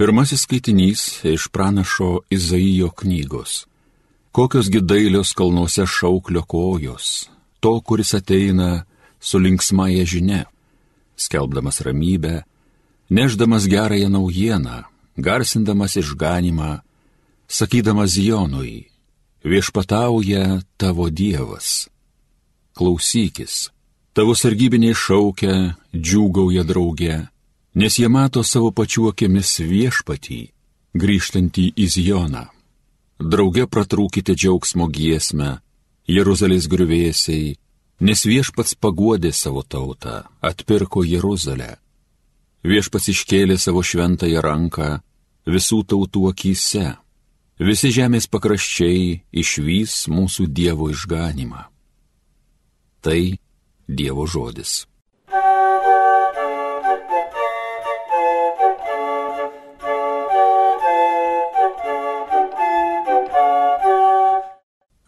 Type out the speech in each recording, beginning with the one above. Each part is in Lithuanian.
Pirmasis skaitinys iš pranašo Izaijo knygos. Kokios gidailios kalnuose šauklio kojos, to, kuris ateina su linksmąją žinia, skelbdamas ramybę, neždamas gerąją naujieną, garsindamas išganimą, sakydamas Jonui, viešpatauja tavo Dievas. Klausykis, tavo sargybiniai šaukia, džiūgauja drauge, nes jie mato savo pačiu akimis viešpatį, grįžtantį į Zioną. Drauge pratrūkite džiaugsmo giesmę, Jeruzalės griuvėsiai, nes viešpats paguodė savo tautą, atpirko Jeruzalę. Viešpats iškėlė savo šventąją ranką visų tautų akise. Visi žemės pakraščiai išvys mūsų Dievo išganimą. Tai Dievo žodis.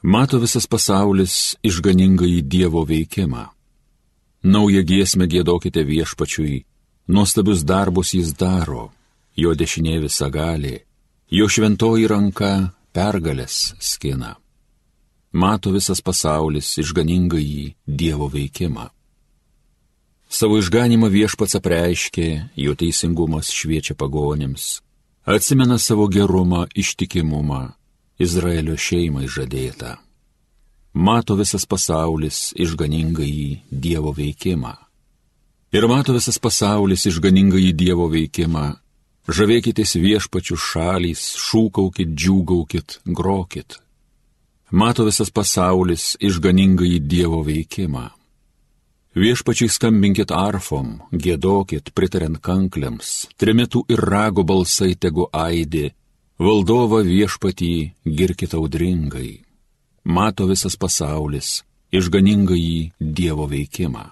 Mato visas pasaulis išganingai Dievo veikimą. Naują giesmę gėdokite viešpačiui, nuostabius darbus jis daro, jo dešinė visa gali, jo šventoji ranka pergalės skina. Mato visas pasaulis išganingai Dievo veikimą. Savo išganimą viešpats apreiškė, jo teisingumas šviečia pagonėms, atsimena savo gerumą, ištikimumą, Izraelio šeimai žadėta. Mato visas pasaulis išganingai Dievo veikimą. Ir mato visas pasaulis išganingai Dievo veikimą. Žavėkitės viešpačių šalys, šūkaukit, džiūgaukit, grokit. Mato visas pasaulis išganingai Dievo veikimą. Viešpačiai skambinkit arfom, gėdokit, pritariant kankliams, trimitų ir rago balsai tegu aidi, Valdovą viešpatį girkite audringai. Mato visas pasaulis išganingai Dievo veikimą.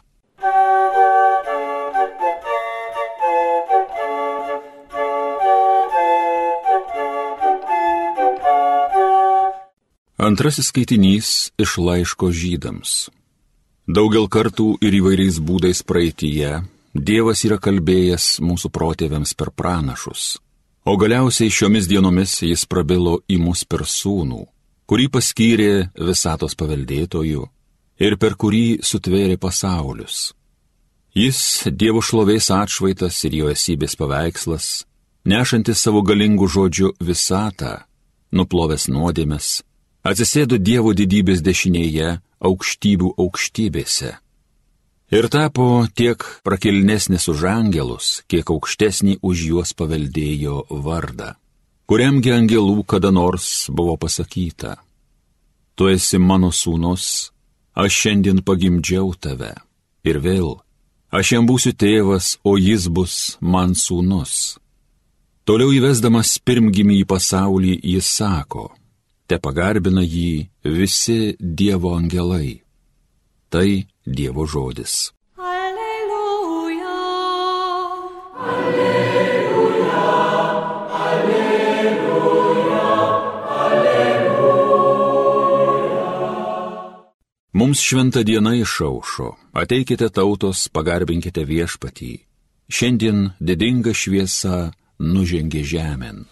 Antrasis skaitinys iš laiško žydams. Daugel kartų ir įvairiais būdais praeitie Dievas yra kalbėjęs mūsų protėviams per pranašus O galiausiai šiomis dienomis jis prabilo į mus per sūnų, kurį paskyrė visatos paveldėtojų ir per kurį sutvėrė pasaulius. Jis Dievo šlovės atšvaitas ir jo esybės paveikslas, nešantis savo galingų žodžių visatą, nuplovęs nuodėmes, atsisėdo Dievo didybės dešinėje aukštybių aukštybėse ir tapo tiek prakilnesnis už angelus, kiek aukštesnį už juos paveldėjo vardą, kuriamgi angelų kada nors buvo pasakyta, tu esi mano sūnus, aš šiandien pagimdžiau tave, ir vėl, aš jam būsiu tėvas, o jis bus man sūnus. Toliau įvesdamas pirmgimį į pasaulį, jis sako, te pagarbina jį visi Dievo angelai. Tai Dievo žodis. Alleluja. Alleluja. Alleluja. Alleluja. Mums šventą dieną išaušo, ateikite tautos, pagarbinkite viešpatį. Šiandien didinga šviesa nužengė žemėn.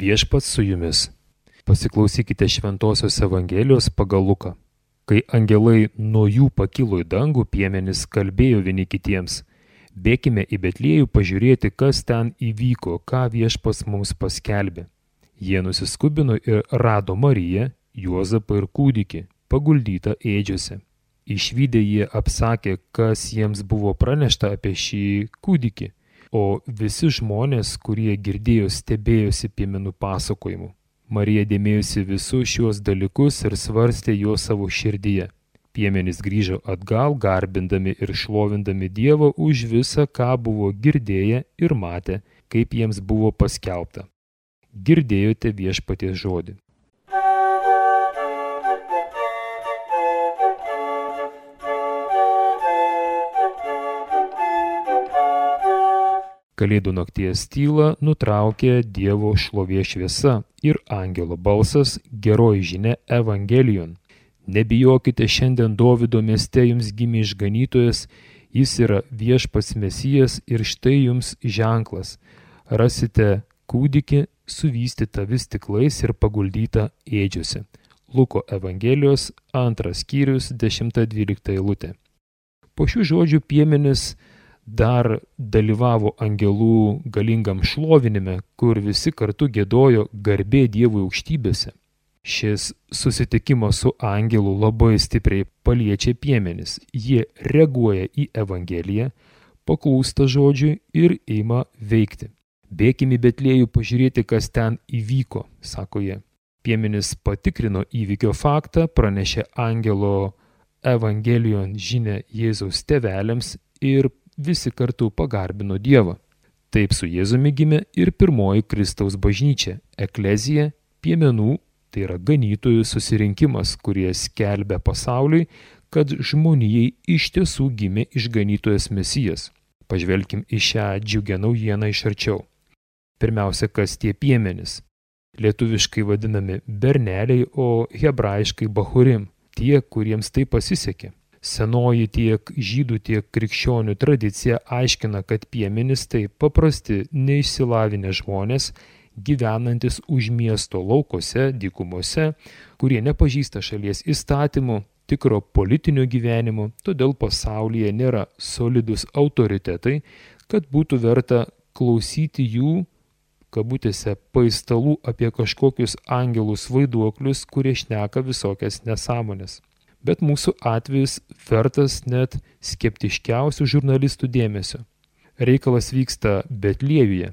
Viešpats su jumis. Pasiklausykite Šventojios Evangelijos pagal Luką. Kai angelai nuo jų pakilo į dangų, piemenys kalbėjo vieni kitiems. Bėkime į Betliejų pažiūrėti, kas ten įvyko, ką viešpas mums paskelbė. Jie nusiskubino ir rado Mariją, Juozapą ir kūdikį, paguldytą ėdžiose. Išvykę jie apsakė, kas jiems buvo pranešta apie šį kūdikį o visi žmonės, kurie girdėjo, stebėjosi piemenų pasakojimu. Marija dėmėjosi visus šiuos dalykus ir svarstė juos savo širdyje. Piemenys grįžo atgal, garbindami ir šlovindami Dievą už visą, ką buvo girdėję ir matę, kaip jiems buvo paskelbta. Girdėjote viešpaties žodį. Kalėdų nakties tylą nutraukė Dievo šlovė šviesa ir angelo balsas geroji žinia Evangelijon. Nebijokite, šiandien Dovido mieste jums gimė išganytojas, jis yra viešpats mesijas ir štai jums ženklas. Rasite kūdikį suvystytą vis tiklais ir paguldytą ėdžiuose. Luko Evangelijos antras skyrius 10-12 eilutė. Po šių žodžių piemenis dar dalyvavo angelų galingam šlovinime, kur visi kartu gėdojo garbė Dievui aukštybėse. Šis susitikimas su angelu labai stipriai paliečia piemenis. Jie reaguoja į Evangeliją, paklūsta žodžiui ir ima veikti. Bėkime į Betlėjų pažiūrėti, kas ten įvyko, sako jie. Piemenis patikrino įvykio faktą, pranešė angelo Evangelijon žinę Jėzaus tevelėms ir visi kartu pagarbino Dievą. Taip su Jėzumi gimė ir pirmoji Kristaus bažnyčia - Eklezija, piemenų, tai yra ganytojų susirinkimas, kurie skelbia pasauliui, kad žmonijai iš tiesų gimė išganytojas Mesijas. Pažvelkim į šią džiugę naujieną iš arčiau. Pirmiausia, kas tie piemenys lietuviškai vadinami berneliai, o hebrajiškai bahurim, tie, kuriems tai pasisekė. Senoji tiek žydų, tiek krikščionių tradicija aiškina, kad piemenys tai paprasti, neišsilavinę žmonės, gyvenantis už miesto laukose, dykumose, kurie nepažįsta šalies įstatymų, tikro politinio gyvenimo, todėl pasaulyje nėra solidus autoritetai, kad būtų verta klausyti jų kabutėse paistalų apie kažkokius angelus vaiduoklius, kurie šneka visokias nesąmonės. Bet mūsų atvejis vertas net skeptiškiausių žurnalistų dėmesio. Reikalas vyksta Betliejuje,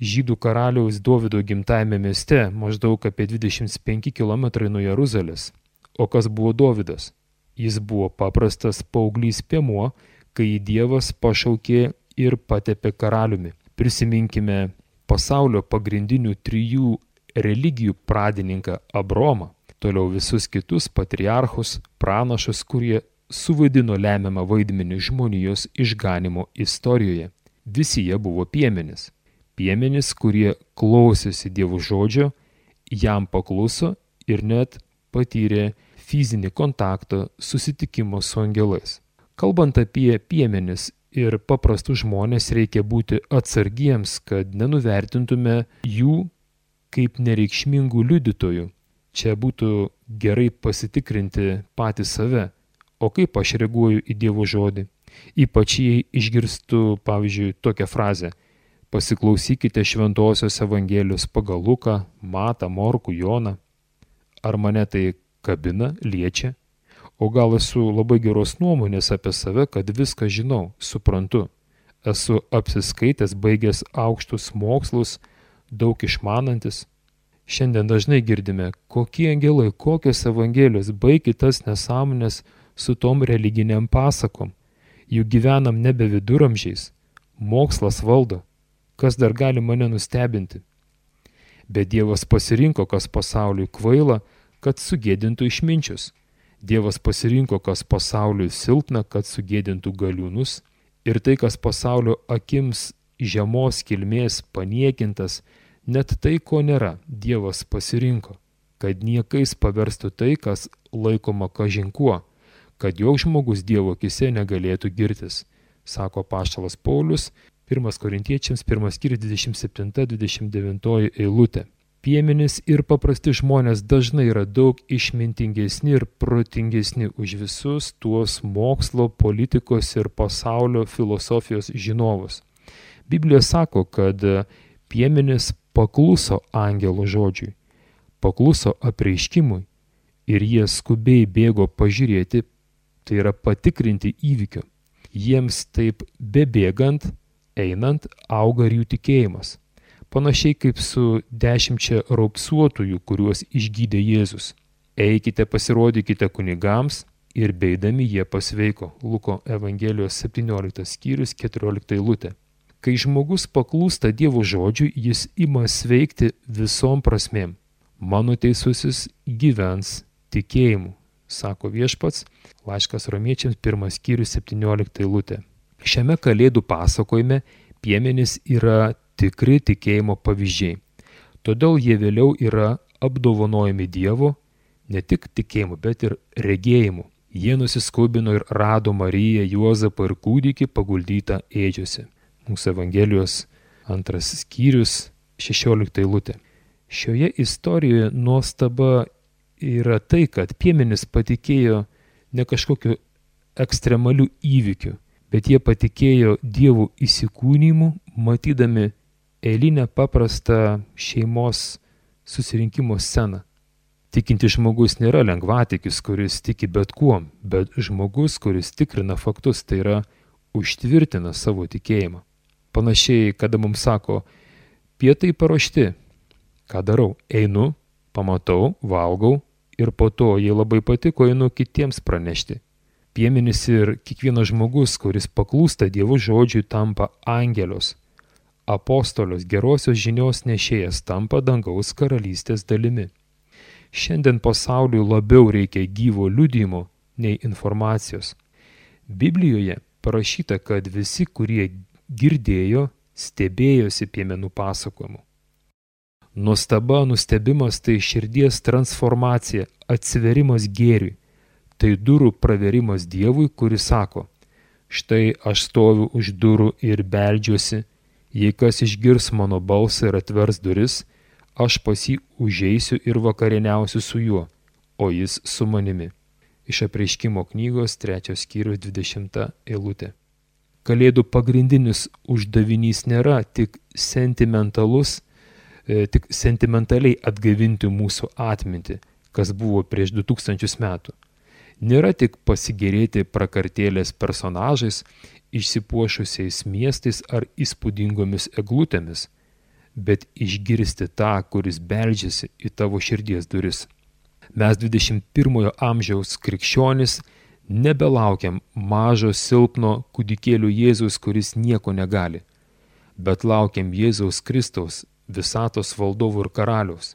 žydų karaliaus Dovido gimtajame mieste, maždaug apie 25 km nuo Jeruzalės. O kas buvo Dovidas? Jis buvo paprastas paauglys piemuo, kai Dievas pašaukė ir patepė karaliumi. Prisiminkime pasaulio pagrindinių trijų religijų pradininką Abromą, toliau visus kitus patriarchus, pranašus, kurie suvaidino lemiamą vaidmenį žmonijos išganimo istorijoje. Visi jie buvo piemenis. Piemenis, kurie klausėsi Dievo žodžio, jam pakluso ir net patyrė fizinį kontaktą susitikimo su angelais. Kalbant apie piemenis ir paprastus žmonės reikia būti atsargiems, kad nenuvertintume jų kaip nereikšmingų liudytojų. Čia būtų gerai pasitikrinti patį save, o kaip aš reaguoju į Dievo žodį. Ypač jei išgirstu, pavyzdžiui, tokią frazę - pasiklausykite šventosios Evangelijos pagal Luką, Matą, Morkų, Joną. Ar mane tai kabina, liečia? O gal esu labai geros nuomonės apie save, kad viską žinau, suprantu. Esu apsiskaitęs, baigęs aukštus mokslus, daug išmanantis. Šiandien dažnai girdime, kokie angelai, kokios evangelijos, baigit tas nesąmonės su tom religiniam pasakom. Juk gyvenam nebe viduramžiais. Mokslas valdo. Kas dar gali mane nustebinti? Bet Dievas pasirinko, kas pasauliui kvaila, kad sugėdintų išminčius. Dievas pasirinko, kas pasauliui silpna, kad sugėdintų galiūnus ir tai, kas pasaulio akims žemos kilmės paniekintas, net tai, ko nėra, Dievas pasirinko, kad niekais paverstų tai, kas laikoma kažinkuo, kad joks žmogus Dievo akise negalėtų girtis, sako Paštalas Paulius, 1 Korintiečiams 1 skyrius 27-29 eilutė piemenys ir paprasti žmonės dažnai yra daug išmintingesni ir protingesni už visus tuos mokslo, politikos ir pasaulio filosofijos žinovus. Biblija sako, kad piemenys pakluso angelo žodžiui, pakluso apreiškimui ir jie skubiai bėgo pažiūrėti, tai yra patikrinti įvykio. Jiems taip bebėgant, einant, auga ir jų tikėjimas panašiai kaip su dešimčia raupsuotųjų, kuriuos išgydė Jėzus. Eikite pasirodykite kunigams ir beidami jie pasveiko. Luko Evangelijos 17 skyrius 14 eilutė. Kai žmogus paklūsta Dievo žodžiui, jis ima sveikti visom prasmėm. Mano teisusis gyvens tikėjimu, sako viešpats, laiškas romiečiams 1 skyrius 17 eilutė. Šiame kalėdų pasakojime Piemenys yra tikri tikėjimo pavyzdžiai. Todėl jie vėliau yra apdovanojami Dievo ne tik tikėjimu, bet ir regėjimu. Jie nusiskubino ir rado Mariją, Juozapą ir kūdikį paguldytą ėdžiuose. Mūsų Evangelijos antras skyrius, 16 eilutė. Šioje istorijoje nuostaba yra tai, kad piemenis patikėjo ne kažkokiu ekstremaliu įvykiu, bet jie patikėjo dievų įsikūnymu, matydami eilinę paprastą šeimos susirinkimo sceną. Tikinti žmogus nėra lengvatikis, kuris tiki bet kuom, bet žmogus, kuris tikrina faktus, tai yra užtvirtina savo tikėjimą. Panašiai, kada mums sako, pietai paruošti, ką darau, einu, pamatau, valgau ir po to, jei labai patiko, einu kitiems pranešti. Piemenis ir kiekvienas žmogus, kuris paklūsta Dievo žodžiui, tampa angelios. Apostolios gerosios žinios nešėjas tampa dangaus karalystės dalimi. Šiandien pasauliui labiau reikia gyvo liudimo nei informacijos. Biblijoje parašyta, kad visi, kurie girdėjo, stebėjosi piemenų pasakojimu. Nustaba, nustebimas tai širdies transformacija, atsiverimas gėriui. Tai durų praverimas Dievui, kuris sako, štai aš stoviu už durų ir beldžiuosi, jei kas išgirs mano balsą ir atvers duris, aš pas jį užeisiu ir vakarieniausiu su juo, o jis su manimi. Iš apreiškimo knygos 3 skyrius 20 eilutė. Kalėdų pagrindinis uždavinys nėra tik sentimentalus, E, tik sentimentaliai atgaivinti mūsų atmintį, kas buvo prieš 2000 metų. Nėra tik pasigėrėti prakartėlės personažais, išsipuošusiais miestais ar įspūdingomis eglutėmis, bet išgirsti tą, kuris beldžiasi į tavo širdies duris. Mes 21 amžiaus krikščionis nebelaukiam mažo silpno kūdikėlių Jėzus, kuris nieko negali, bet laukiam Jėzaus Kristaus visatos valdovų ir karaliaus.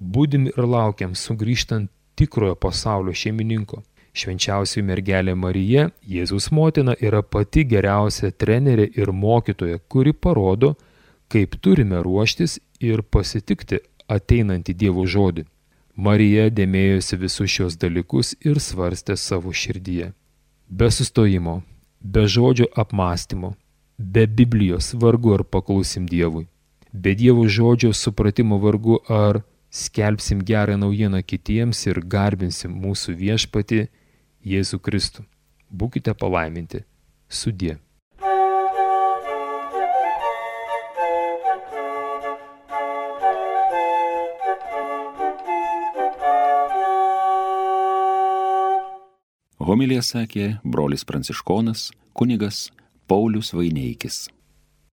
Būdim ir laukiam sugrįžtant tikrojo pasaulio šeimininko. Švenčiausiai mergelė Marija, Jėzus motina, yra pati geriausia trenerė ir mokytoja, kuri parodo, kaip turime ruoštis ir pasitikti ateinantį Dievo žodį. Marija dėmėjosi visus šios dalykus ir svarstė savo širdyje. Be sustojimo, be žodžio apmąstymo, be Biblijos vargu ar paklausim Dievui be Dievo žodžio supratimo vargu ar skelbsim gerą naujieną kitiems ir garbinsim mūsų viešpati Jėzų Kristų. Būkite palaiminti. Sudie. Homilija sakė brolis pranciškonas kunigas Paulius Vaineikis.